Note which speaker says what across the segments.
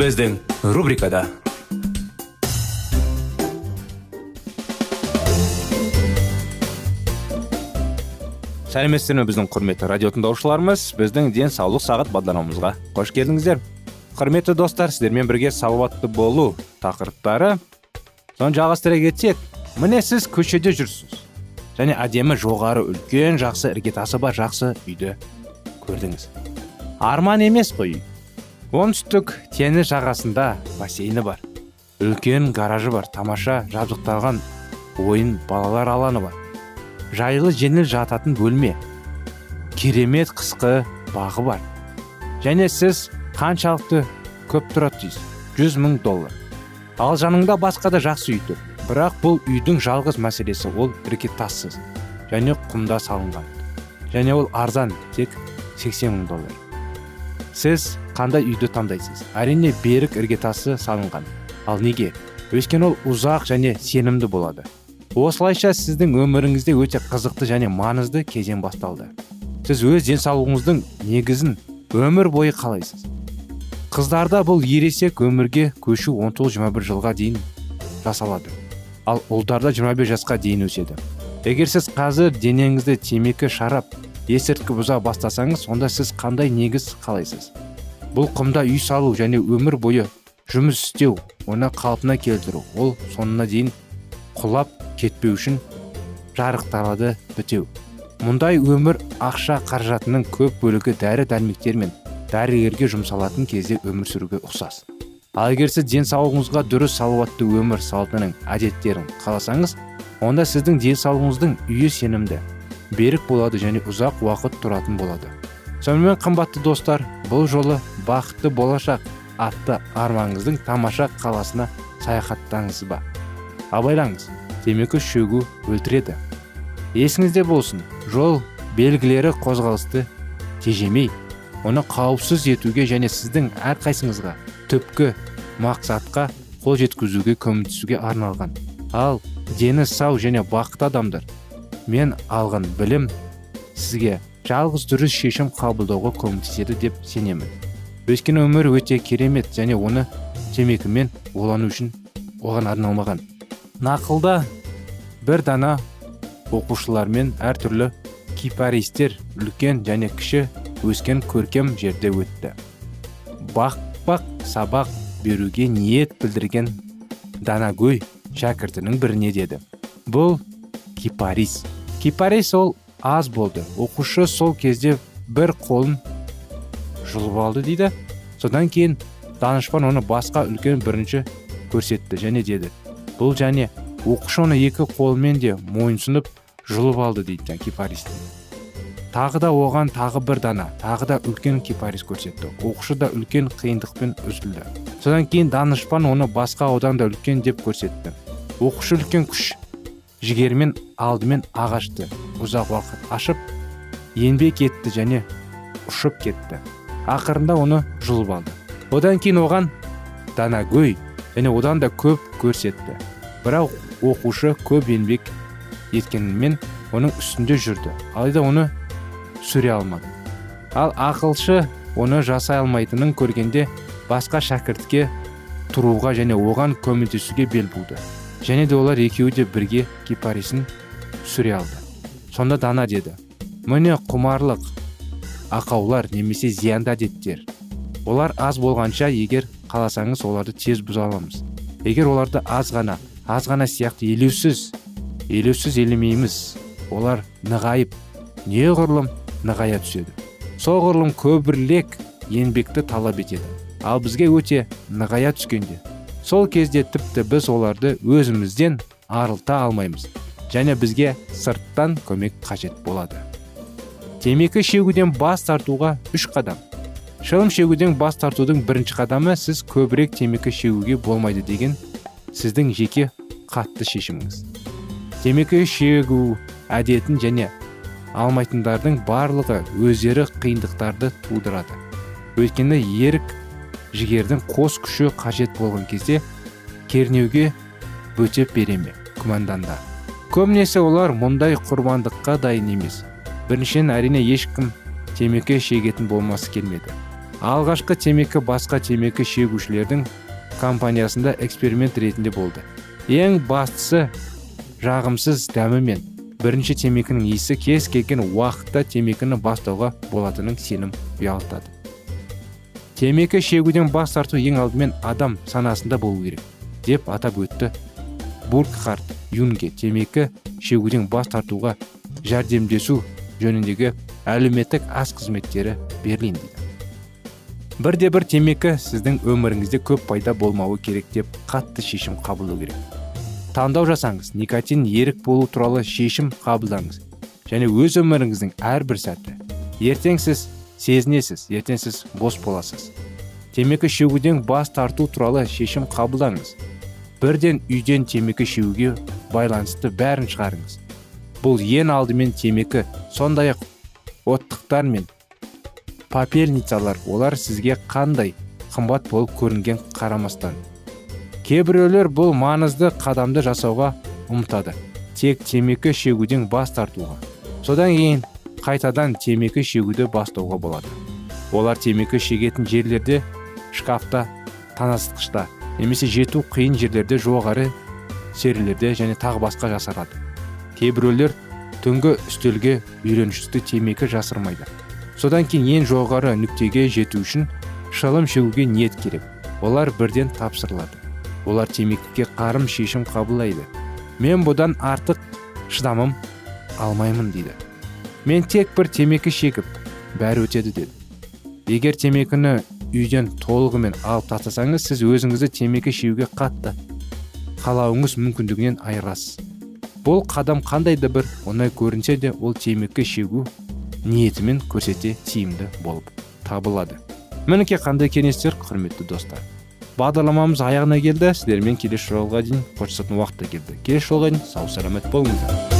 Speaker 1: Біздің рубрикада сәлеметсіздер ме біздің құрметті радио тыңдаушыларымыз біздің денсаулық сағат бағдарламамызға қош келдіңіздер құрметті достар сіздермен бірге салауатты болу тақырыптары соны жалғастыра кетсек міне сіз көшеде жүрсіз және әдемі жоғары үлкен жақсы іргетасы бар жақсы үйді көрдіңіз арман емес қой оңтүстік теңіз жағасында бассейні бар. Үлкен гаражы бар. Тамаша жабдықталған ойын балалар алаңы бар. Жайлы жеңіл жататын бөлме. Керемет қысқы бағы бар. Және сіз қаншалықты көп тұрады дейсіз жүз мың доллар. Ал жаныңда басқа да жақсы үй тұр. Бірақ бұл үйдің жалғыз мәселесі ол іргетассыз және құмда салынған. Және ол арзан тек 80 мың доллар. Сіз қандай үйді таңдайсыз? Әрине берік іргетасы салынған. Ал неге? Өйткені ол ұзақ және сенімді болады. Осылайша сіздің өміріңізде өте қызықты және маңызды кезең басталды. Сіз өз денсаулығыңыздың негізін өмір бойы қалайсыз. Қыздарда бұл ересек өмірге көшу 19-21 жылға дейін жасалады. Ал ұлдарда 25 жасқа дейін өседі. Егер сіз қазір денеңізді темекі шарап есірткі бұза бастасаңыз онда сіз қандай негіз қалайсыз? Бұл құмда үй салу және өмір бойы жұмыс істеу оны қалпына келтіру. Ол соңына дейін құлап кетпеу үшін жарықталады бітеу. Мұндай өмір ақша қаражатының көп бөлігі дәрі дәрмектер мен дәрігерге жұмсалатын кезде өмір сүруге ұқсас. Ал егер сіз денсаулығыңызға дұрыс салауатты өмір салтының әдеттерін қаласаңыз онда сіздің денсаулығыңыздың үйі сенімді берік болады және ұзақ уақыт тұратын болады. Сонымен қымбатты достар бұл жолы бақытты болашақ атты арманыңыздың тамаша қаласына саяхаттаңыз ба? Абайлаңыз темекі шөгу өлтіреді. Есіңізде болсын жол белгілері қозғалысты тежемей оны қауіпсіз етуге және сіздің әрқайсыңызға түпкі мақсатқа қол жеткізуге көмектесуге арналған. Ал дені сау және бақытты адамдар мен алған білім сізге жалғыз дұрыс шешім қабылдауға көмектеседі деп сенемін. Өйткені өмір өте керемет және оны темекімен улану үшін оған арналмаған. Нақылда бір дана оқушылармен әртүрлі кипаристер үлкен және кіші өскен көркем жерде өтті. Бақ сабақ беруге ниет білдірген данагөй шәкіртінің біріне деді. Бұл кипарис кипарис ол аз болды. Оқушы сол кезде бір қолын жұлып алды дейді. Содан кейін данышпан оны басқа үлкен бірінші көрсетті және деді. Бұл және оқушы оны екі қолымен де мойынсұнып жұлып алды дейді кипарис. Тағы да оған тағы бір дана тағы да үлкен кипарис көрсетті. Оқушы да үлкен қиындықпен үзілді. Содан кейін данышпан оны басқа одан да үлкен деп көрсетті. Оқушы үлкен күш. Жігермен алдымен ағашты ұзақ уақыт ашып еңбек етті және ұшып кетті. Ақырында оны жұлып алды. Одан кейін оған данагөй және одан да көп көрсетті. Бірақ оқушы көп еңбек еткенімен оның үстінде жүрді. Алайда оны сүре алмады. Ал ақылшы оны жасай алмайтынын көргенде басқа шәкіртке тұруға және оған көмектесуге бел буды. Және де олар екеуі де бірге кипарисін сүре алды. Сонда дана деді міне құмарлық ақаулар немесе зиянды әдеттер. Олар аз болғанша егер қаласаңыз оларды тез бұза аламыз. Егер оларды аз ғана аз ғана сияқты елеусіз елеусіз елемейміз. Олар нығайып неғұрлым нығая түседі. Соғұрлым көбірлек еңбекті талап етеді. Ал бізге өте нығая түскенде сол кезде тіпті біз оларды өзімізден арылта алмаймыз және бізге сырттан көмек қажет болады. Темекі шегуден бас тартуға үш қадам. Шылым шегуден бас тартудың бірінші қадамы сіз көбірек темекі шегуге болмайды деген сіздің жеке қатты шешіміңіз. Темекі шегу әдетін және алмайтындардың барлығы өздері қиындықтарды тудырады. Өйткені ерік жігердің қос күші қажет болған кезде кернеуге бөтеп бере ме? Күмәнданда көбінесе олар мұндай құрбандыққа дайын емес. Біріншіден әрине ешкім темекі шегетін болмасы келмеді. Алғашқы темекі басқа темекі шегушілердің компаниясында эксперимент ретінде болды. Ең бастысы жағымсыз дәмі мен бірінші темекінің иісі кез келген уақытта темекіні бастауға болатынын сенім ұялтады. Темекі шегуден бас тарту ең алдымен адам санасында болу керек деп атап өтті. Буркхарт юнге темекі шегуден бас тартуға жәрдемдесу жөніндегі әлеуметтік аз қызметтері берлин дейді. Бірде бір темекі сіздің өміріңізде көп пайда болмауы керек деп қатты шешім қабылдау керек. Таңдау жасаңыз никотин ерік болу туралы шешім қабылдаңыз және өз өміріңіздің әрбір сәті. Ертең сіз сезінесіз ертең сіз бос боласыз. Темекі шегуден бас тарту туралы шешім қабылдаңыз. Бірден үйден темекі шеуге байланысты бәрін шығарыңыз. Бұл ең алдымен темекі сондай ақ оттықтар мен папельницалар. Олар сізге қандай қымбат болып көрінген қарамастан. Кейбіреулер бұл маңызды қадамды жасауға ұмытады тек темекі шегуден бас тартуға. Содан кейін қайтадан темекі шегуді бастауға болады. Олар темекі шегетін жерлерде шкафта таныстықышта немесе жету қиын жерлерде жоғары серілерде және тағы басқа жасарады. Кейбіреулер түнгі үстелге үйреншісті темекі жасырмайды. Содан кейін ең жоғары нүктеге жету үшін шылым шегуге ниет керек. Олар бірден тапсырылады. Олар темекіге қарым шешім қабылдайды. Мен бұдан артық шыдамым алмаймын дейді. Мен тек бір темекі шегіп бәрі өтеді деді. Егер темекіні үйден толығымен алып тастасаңыз сіз өзіңізді темекі шеуге қатты қалауыңыз мүмкіндігінен айырасыз. Бұл қадам қандай да бір оңай көрінсе де ол темекі шегу ниетімен көрсете тиімді болып табылады. Мінекей қандай кеңестер құрметті достар. Бағдарламамыз аяғына келді. Сіздермен келесі жолға дейін қоштасатын уақыт та келді. Келесі жолға дейін сау саламат болыңыздар.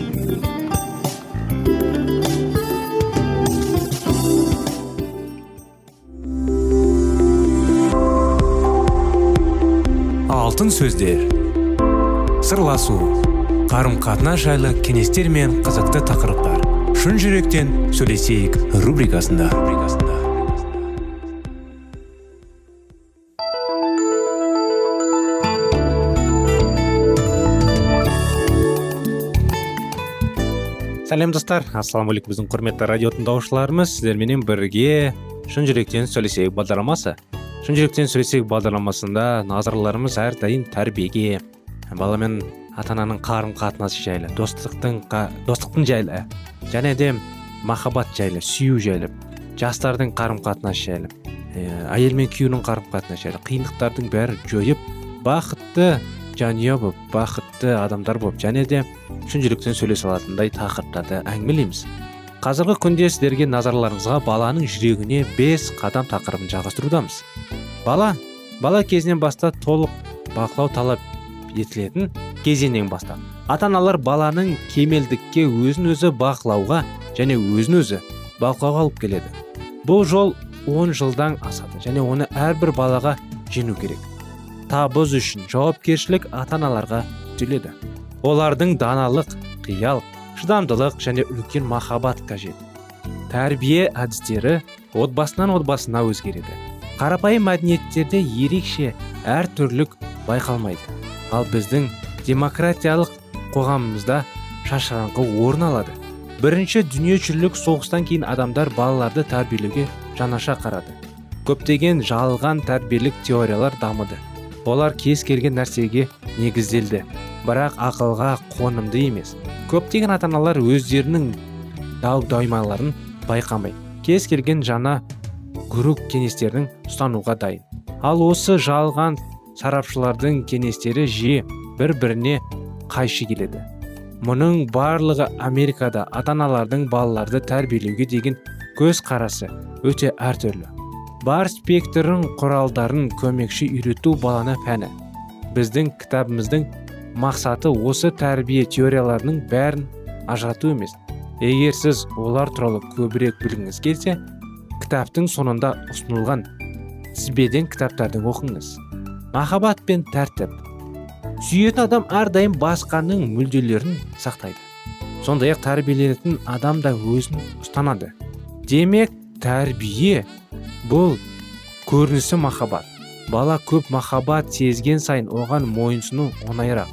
Speaker 2: Сөздер. Сырласу қарым қатынас жайлы кеңестер мен қызықты тақырыптар. Шын жүректен сөйлесейік рубрикасында.
Speaker 1: Сәлем достар. Ассалаумағалейкум біздің құрметті радио тыңдаушыларымыз сіздерменен бірге шын жүректен сөйлесейік бағдарламасы. Шын сөйлесейік бағдарламасында. Назарларымыз әрдайым тәрбиеге бала мен ата ананың қарым қатынасы жайлы достықтың достықтың жайлы және де махаббат жайлы сүю жайлы жастардың қарым қатынасы жайлы ә, әйел мен күйеудің қарым қатынасы жайлы қиындықтардың бәрін жойып бақытты жанұя болып бақытты адамдар болып және де шын жүректен сөйлесе алатындай тақырыптарды әңгімелейміз. Қазіргі күнде сіздерге назарларыңызға баланың жүрегіне бес қадам тақырыбын жалғастырудамыз. Бала бала кезінен бастап толық бақылау талап етілетін кезеңнен бастап. Ата аналар баланың кемелдікке өзін өзі бақылауға және өзін өзі бақылауға алып келеді. Бұл жол 10 жылдан асады және оны әрбір балаға жену керек. Табыс үшін жауапкершілік ата аналарға жүктеледі олардың даналық қиял шыдамдылық және үлкен махаббат қажет. Тәрбие әдістері отбасынан отбасына өзгереді. Қарапайым мәдениеттерде ерекше әртүрлік байқалмайды. Ал біздің демократиялық қоғамымызда шашыраңқы орын алады. Бірінші дүниежүзілік соғыстан кейін адамдар балаларды тәрбиелеуге жаңаша қарады. Көптеген жалған тәрбиелік теориялар дамыды. Олар кез келген нәрсеге негізделді. Бірақ ақылға қонымды емес. Көптеген ата аналар өздерінің дау даймаларын байқамай кез келген жаңа күрік кеңестердің ұстануға дайын. Ал осы жалған сарапшылардың кеңестері жиі бір біріне қайшы келеді. Мұның барлығы америкада ата аналардың балаларды тәрбиелеуге деген көзқарасы өте әртүрлі. Бар спектрін құралдарын көмекші үйрету баланы пәні. Біздің кітабымыздың мақсаты осы тәрбие теорияларының бәрін ажырату емес. Егер сіз олар туралы көбірек білгіңіз келсе кітаптың соңында ұсынылған тізбеден кітаптарды оқыңыз. Махаббат пен тәртіп. Сүйетін адам әрдайым басқаның мүлделерін сақтайды. Сондай ақ тәрбиеленетін адам да өзін ұстанады. Демек тәрбие бұл көрінісі махаббат. Бала көп махаббат сезген сайын оған мойынсыну оңайырақ.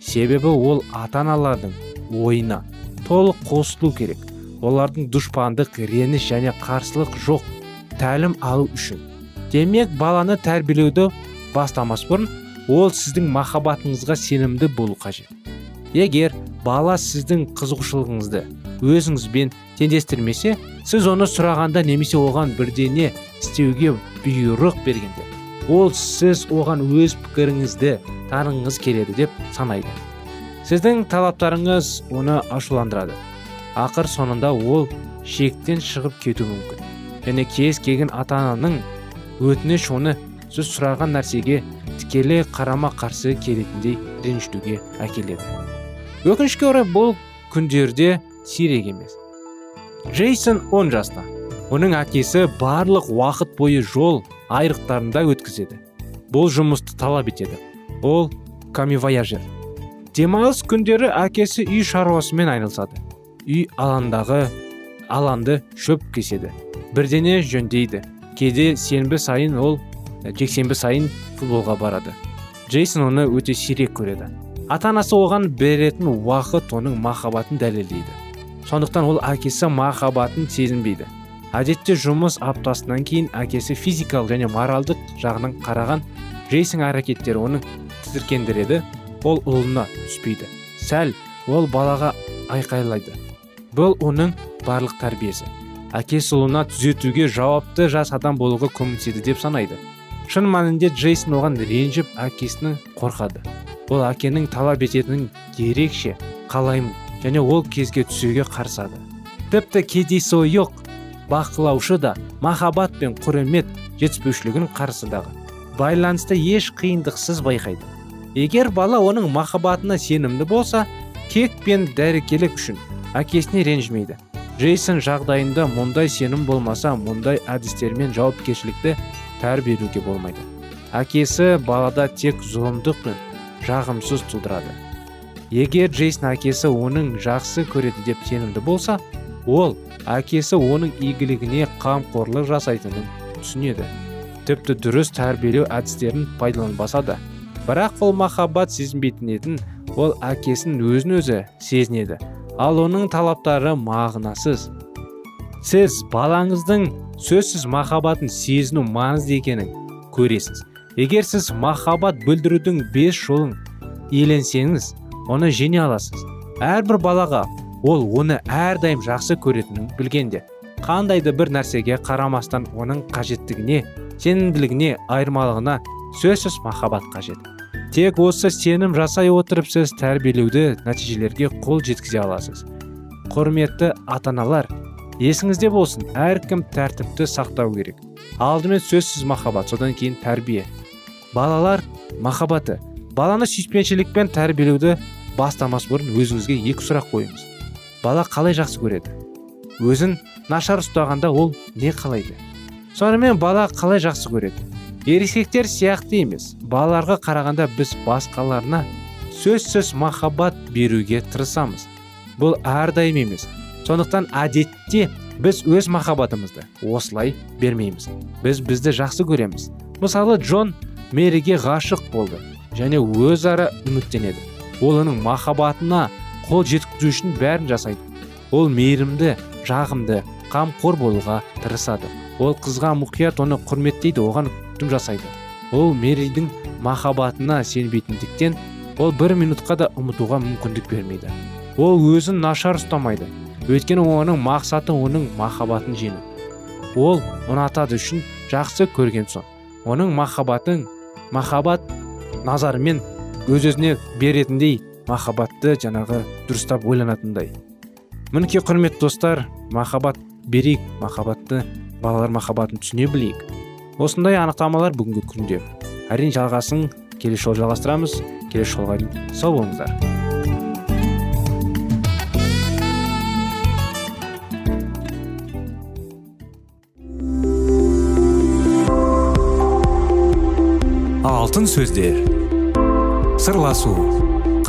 Speaker 1: Себебі ол ата аналардың ойына толық қосылу керек. Олардың дұшпандық реніш және қарсылық жоқ тәлім алу үшін. Демек баланы тәрбиелеуді бастамас бұрын ол сіздің махаббатыңызға сенімді болу қажет. Егер бала сіздің қызығушылығыңызды өзіңізбен теңдестірмесе сіз оны сұрағанда немесе оған бірдене істеуге бұйрық бергенде ол сіз оған өз пікіріңізді танығыңыз келеді деп санайды. Сіздің талаптарыңыз оны ашуландырады. Ақыр соңында ол шектен шығып кету мүмкін. Және кез келген ата ананың өтініш оны сіз сұраған нәрсеге тікелей қарама қарсы келетіндей ренжітуге әкеледі. Өкінішке орай бұл күндерде сирек емес. Джейсон он жаста. Оның әкесі барлық уақыт бойы жол айрықтарында өткізеді. Бұл жұмысты талап етеді. Ол камивояжер демалыс күндері әкесі үй шаруасымен айналысады. Үй аландағы аланды шөп кеседі. Бірдене жөндейді. Кейде сенбі сайын ол жексенбі сайын футболға барады. Джейсон оны өте сирек көреді. Ата анасы оған беретін уақыт оның махаббатын дәлелдейді. Сондықтан ол әкесі махаббатын сезінбейді. Әдетте жұмыс аптасынан кейін әкесі физикалық және моральдық жағынан қараған джейсон әрекеттері оны тітіркендіреді. Ол ұлына түспейді. Сәл ол балаға айқайлайды. Бұл оның барлық тәрбиесі. Әкесі ұлына түзетуге жауапты жас адам болуға көмектеседі деп санайды. Шын мәнінде джейсон оған ренжіп әкесінің қорқады. Ол әкенің талап ететінін ерекше қалаймын және ол кезге түсуге қарсады. Тіпті кездейсойық бақылаушы да махаббат пен құрмет жетіспеушілігін қарсыдағы. Байланысты еш қиындықсыз байқайды. Егер бала оның махаббатына сенімді болса кек пен дәрекелік үшін әкесіне ренжімейді. Джейсон жағдайында мұндай сенім болмаса мұндай әдістермен жауапкершілікті тәрбиелеуге болмайды. Әкесі балада тек зұлымдық пен
Speaker 3: жағымсыз тудырады. Егер джейсон әкесі оның жақсы көреді деп сенімді болса ол әкесі оның игілігіне қамқорлық жасайтынын түсінеді. Тіпті дұрыс тәрбиелеу әдістерін пайдаланбаса да. Бірақ ол махаббат сезінбейтін етін ол әкесін өзін өзі сезінеді. Ал оның талаптары мағынасыз. Сіз балаңыздың сөзсіз махаббатын сезіну маңызды екенін көресіз. Егер сіз махаббат білдірудің бес жолын иеленсеңіз оны жеңе аласыз. Әрбір балаға ол оны әрдайым жақсы көретінін білгенде қандай да бір нәрсеге қарамастан оның қажеттігіне сенімділігіне айырмалығына сөзсіз махаббат қажет. Тек осы сенім жасай отырып сіз тәрбиелеуді нәтижелерге қол жеткізе аласыз. Құрметті ата аналар есіңізде болсын әркім тәртіпті сақтау керек. Алдымен сөзсіз махаббат содан кейін тәрбие. Балалар махаббаты. Баланы сүйіспеншілікпен тәрбиелеуді бастамас бұрын өзіңізге екі сұрақ қойыңыз. Бала қалай жақсы көреді? Өзін нашар ұстағанда ол не қалайды сонымен бала қалай жақсы көреді? Ересектер сияқты емес балаларға қарағанда біз басқаларына сөзсіз махаббат беруге тырысамыз. Бұл әрдайым емес. Сондықтан әдетте біз өз махаббатымызды осылай бермейміз. Біз бізді жақсы көреміз. Мысалы джон мэриге ғашық болды және өзара үміттенеді. Ол оның махаббатына қол жеткізу үшін бәрін жасайды. Ол мейірімді жағымды қамқор болуға тырысады. Ол қызға мұқият оны құрметтейді оған күтім жасайды. Ол меридің махаббатына сенбейтіндіктен ол бір минутқа да ұмытуға мүмкіндік бермейді. Ол өзін нашар ұстамайды. Өйткені оның мақсаты оның махаббатын жеңу. Ол ұнатады үшін жақсы көрген соң оның махаббатын махаббат назарымен өз өзіне беретіндей махабатты жанагы дурустап ойлонатындай мынакей курметтүү достор махабат берейік махабатты балалар махабатын түшүнө билейик осындай аныктамалар бүгүнкү күндө әрине жалғасын келесі жолы жалғастырамыз. Келесі жолға сау болыңыздар.
Speaker 2: Алтын сөздер. Сырласу.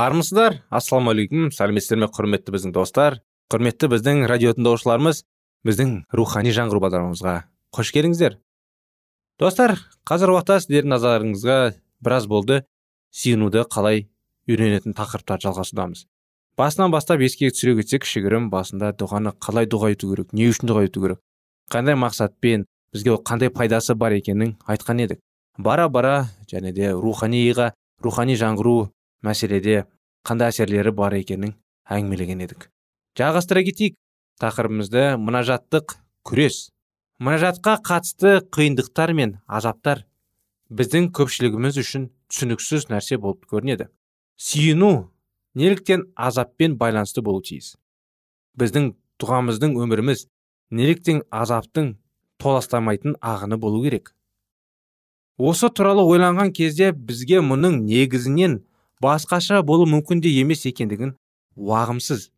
Speaker 1: Армысыздар ассалаумағалейкум сәлеметсіздер ме құрметті біздің достар? Құрметті біздің радио тыңдаушыларымыз біздің рухани жаңғыру бағдарламамызға қош келдіңіздер. Достар қазір уақытта сіздердің назарыңызға біраз болды сүйінуді қалай үйренетін тақырыптарды жалғасудамыз.
Speaker 3: Басынан бастап еске түсіре кетсек кішігірім басында дұғаны қалай дұға ету керек не үшін дұға ету керек қандай мақсатпен бізге ол қандай пайдасы бар екенін айтқан едік. Бара бара және де руханиға рухани жаңғыру мәселеде қандай әсерлері бар екенін әңгімелеген едік. Жалғастыра кетейік. Тақырыбымызды мұнажаттық күрес мұнажатқа қатысты қиындықтар мен азаптар біздің көпшілігіміз үшін түсініксіз нәрсе болып көрінеді. Сүйіну неліктен азаппен байланысты болу тиіс. Біздің дұғамыздың өміріміз неліктен азаптың толастамайтын ағыны болу керек. Осы туралы ойланған кезде бізге мұның негізінен басқаша болу мүмкін де емес екендігін уағымсыз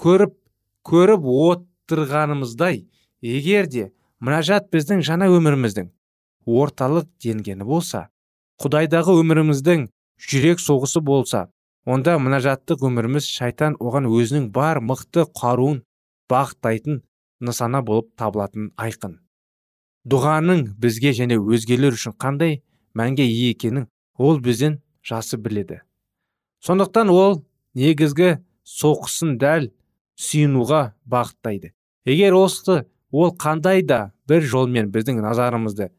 Speaker 3: көріп көріп отырғанымыздай егер де мұнажат біздің жаңа өміріміздің орталық денгені болса құдайдағы өміріміздің жүрек соғысы болса онда мұнажаттық өміріміз шайтан оған өзінің бар мықты қаруын бағыттайтын нысана болып табылатын айқын. Дұғаның бізге және өзгелер үшін қандай мәнге ие екенін ол бізден жасы біледі. Сондықтан ол негізгі соққысын дәл сүйінуға бағыттайды. Егер осы ол қандай да бір жолмен біздің назарымызды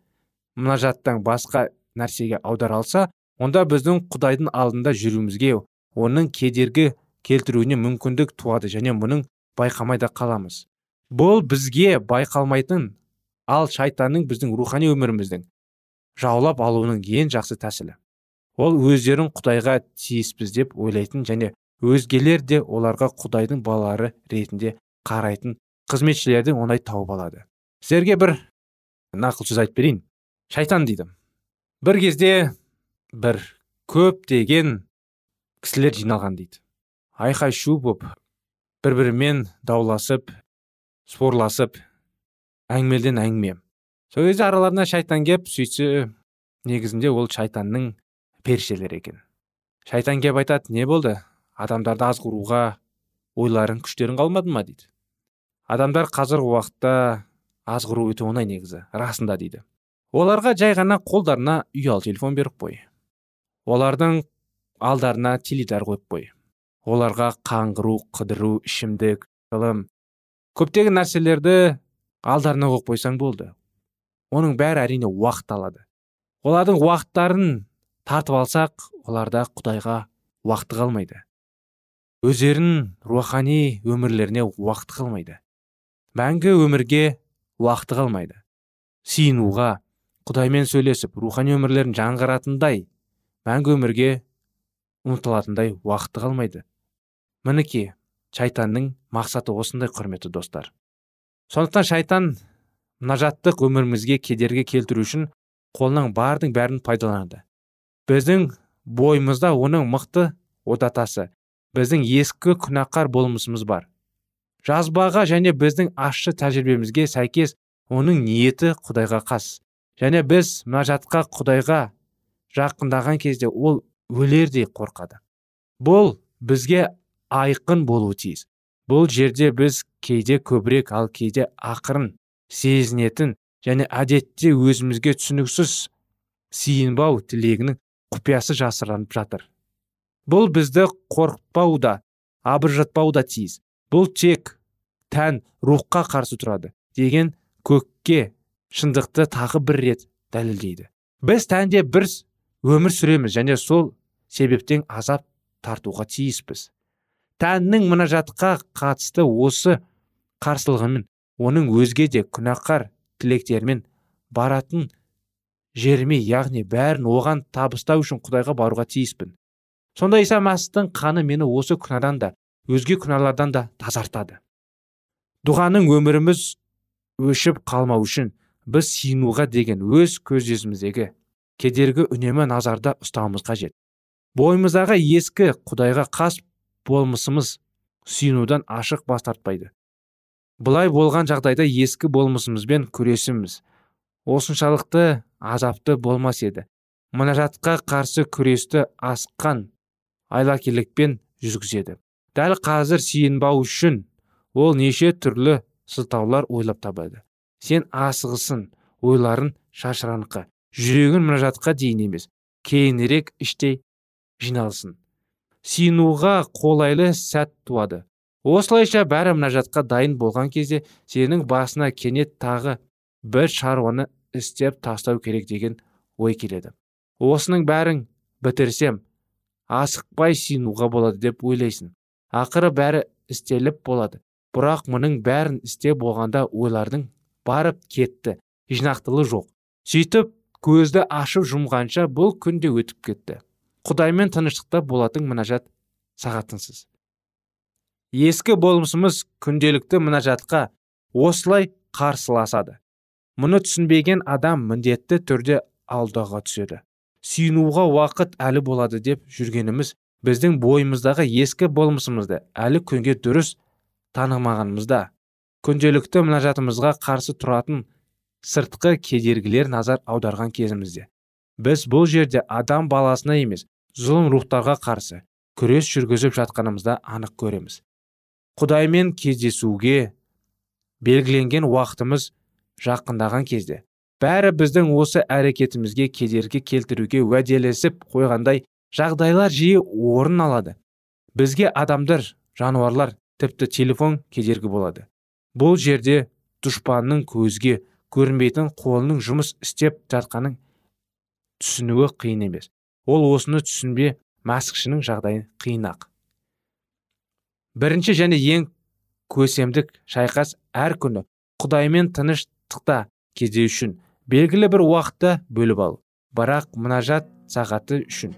Speaker 3: мұнажаттан басқа нәрсеге аудара алса онда біздің құдайдың алдында жүруімізге оның кедергі келтіруіне мүмкіндік туады және мұның байқамай да қаламыз. Бұл бізге байқалмайтын ал шайтанның біздің рухани өміріміздің жаулап алуының ең жақсы тәсілі. Ол өздерін құдайға тиіспіз деп ойлайтын және өзгелер де оларға құдайдың балалары ретінде қарайтын қызметшілердің оңай тауып алады. Сіздерге бір нақыл сөз айтып берейін. Шайтан дейді. Бір кезде бір көптеген кісілер жиналған дейді. Айқай шу боп бір бірімен дауласып спорласып әңгімеден әңгіме. Сол кезде араларына шайтан кеп сөйтсе негізінде ол шайтанның періштелер екен. Шайтан кеп айтады не болды адамдарды азғыруға ойларың күштерің қалмады ма? дейді. Адамдар қазіргі уақытта азғыру өте оңай негізі расында дейді. Оларға жай ғана қолдарына ұялы телефон беріп қой. Олардың алдарына теледидар қойып қой. Оларға қаңғыру қыдыру ішімдік ғылым көптеген нәрселерді алдарына қойып қойсаң болды. Оның бәрі әрине уақыт алады. Олардың уақыттарын тартып алсақ оларда құдайға уақыты қалмайды. Өздерін рухани өмірлеріне уақыт қалмайды. Мәңгі өмірге уақыты қалмайды. Сиынуға құдаймен сөйлесіп рухани өмірлерін жаңғыратындай мәңгі өмірге ұмтылатындай уақыты қалмайды. Мінекей шайтанның мақсаты осындай құрметті достар. Сондықтан шайтан мұнажаттық өмірімізге кедергі келтіру үшін қолынан бардың бәрін пайдаланады. Біздің бойымызда оның мықты одатасы біздің ескі күнәқар болмысымыз бар. Жазбаға және біздің ащы тәжірибемізге сәйкес оның ниеті құдайға қас. Және біз мұнажатқа құдайға жақындаған кезде ол өлердей қорқады. Бұл бізге айқын болуы тиіс. Бұл жерде біз кейде көбірек ал кейде ақырын сезінетін және әдетте өзімізге түсініксіз сиынбау тілегінің құпиясы жасырынып жатыр. Бұл бізді қорқытпау да абыржытпау да тиіс. Бұл тек тән рухқа қарсы тұрады деген көкке шындықты тағы бір рет дәлелдейді. Біз тәнде бір өмір сүреміз және сол себептен азап тартуға тиіспіз. Тәннің мұнажатқа қатысты осы қарсылығымен оның өзге де күнәқар тілектермен баратын жеріме яғни бәрін оған табыстау үшін құдайға баруға тиіспін. Сонда иса мәсіхтің қаны мені осы күнәдан да өзге күнәлардан да тазартады. Дұғаның өміріміз өшіп қалмау үшін біз сиынуға деген өз көзіміздегі кедергі үнемі назарда ұстауымыз қажет. Бойымыздағы ескі құдайға қас болмысымыз сүйінудан ашық бас тартпайды. Бұлай болған жағдайда ескі болмысымызбен күресіміз осыншалықты азапты болмас еді. Мұнажатқа қарсы күресті асқан айлакерлікпен жүргізеді. Дәл қазір сиынбау үшін ол неше түрлі сылтаулар ойлап табады. Сен асығысын ойларын шашыраңқы жүрегін мұнажатқа дейін емес кейінірек іштей жиналсын. Сиынуға қолайлы сәт туады. Осылайша бәрі мінәжатқа дайын болған кезде сенің басына кенет тағы бір шаруаны істеп тастау керек деген ой келеді. Осының бәрін бітірсем асықпай сиынуға болады деп ойлайсың. Ақыры бәрі істеліп болады. Бірақ мұның бәрін істеп болғанда ойлардың барып кетті жинақтылы жоқ. Сөйтіп көзді ашып жұмғанша бұл күн де өтіп кетті. Құдаймен тыныштықта болатын мінәжат сағатынсыз. Ескі болмысымыз күнделікті мінәжатқа осылай қарсыласады. Мұны түсінбеген адам міндетті түрде алдаға түседі. Сүйінуға уақыт әлі болады деп жүргеніміз біздің бойымыздағы ескі болмысымызды әлі күнге дұрыс танымағанымызда. Күнделікті мінәжатымызға қарсы тұратын сыртқы кедергілер назар аударған кезімізде. Біз бұл жерде адам баласына емес зұлым рухтарға қарсы күрес жүргізіп жатқанымызда анық көреміз. Құдаймен кездесуге белгіленген уақытымыз жақындаған кезде. Бәрі біздің осы әрекетімізге кедергі келтіруге уәделесіп қойғандай жағдайлар жиі орын алады. Бізге адамдар жануарлар тіпті телефон кедергі болады. Бұл жерде дұшпанның көзге көрінбейтін қолының жұмыс істеп жатқанын түсінуі қиын емес. Ол осыны түсінбе мәсікшінің жағдайын қиын ақ. Бірінші және ең көсемдік шайқас әр күні құдаймен тыныштықта кездесу үшін белгілі бір уақытта бөліп ал. Бірақ мұнажат сағаты үшін.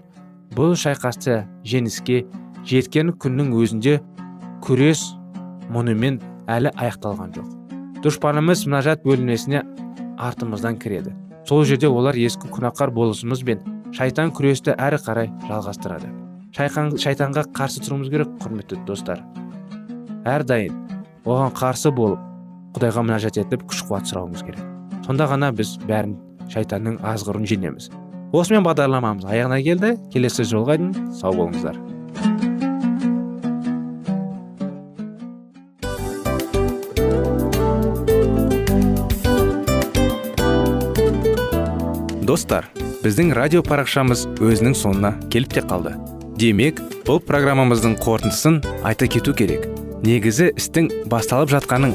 Speaker 3: Бұл шайқасты жеңіске жеткен күннің өзінде күрес мұнымен әлі аяқталған жоқ. Дұшпанымыз мұнажат бөлмесіне артымыздан кіреді. Сол жерде олар ескі күнәқар болысымыз бен шайтан күресті әрі қарай жалғастырады. Шайтанға қарсы тұруымыз керек құрметті достар. Әрдайым оған қарсы болып құдайға мұнажат етіп күш қуат сұрауымыз керек. Сонда ғана біз бәрін шайтанның азғырын жеңеміз осымен бағдарламамыз аяғына келді. Келесі жолға дейін сау болыңыздар.
Speaker 1: Достар біздің радио парақшамыз өзінің соңына келіп те қалды. Демек бұл программамыздың қорытындысын айта кету керек. Негізі істің басталып жатқанын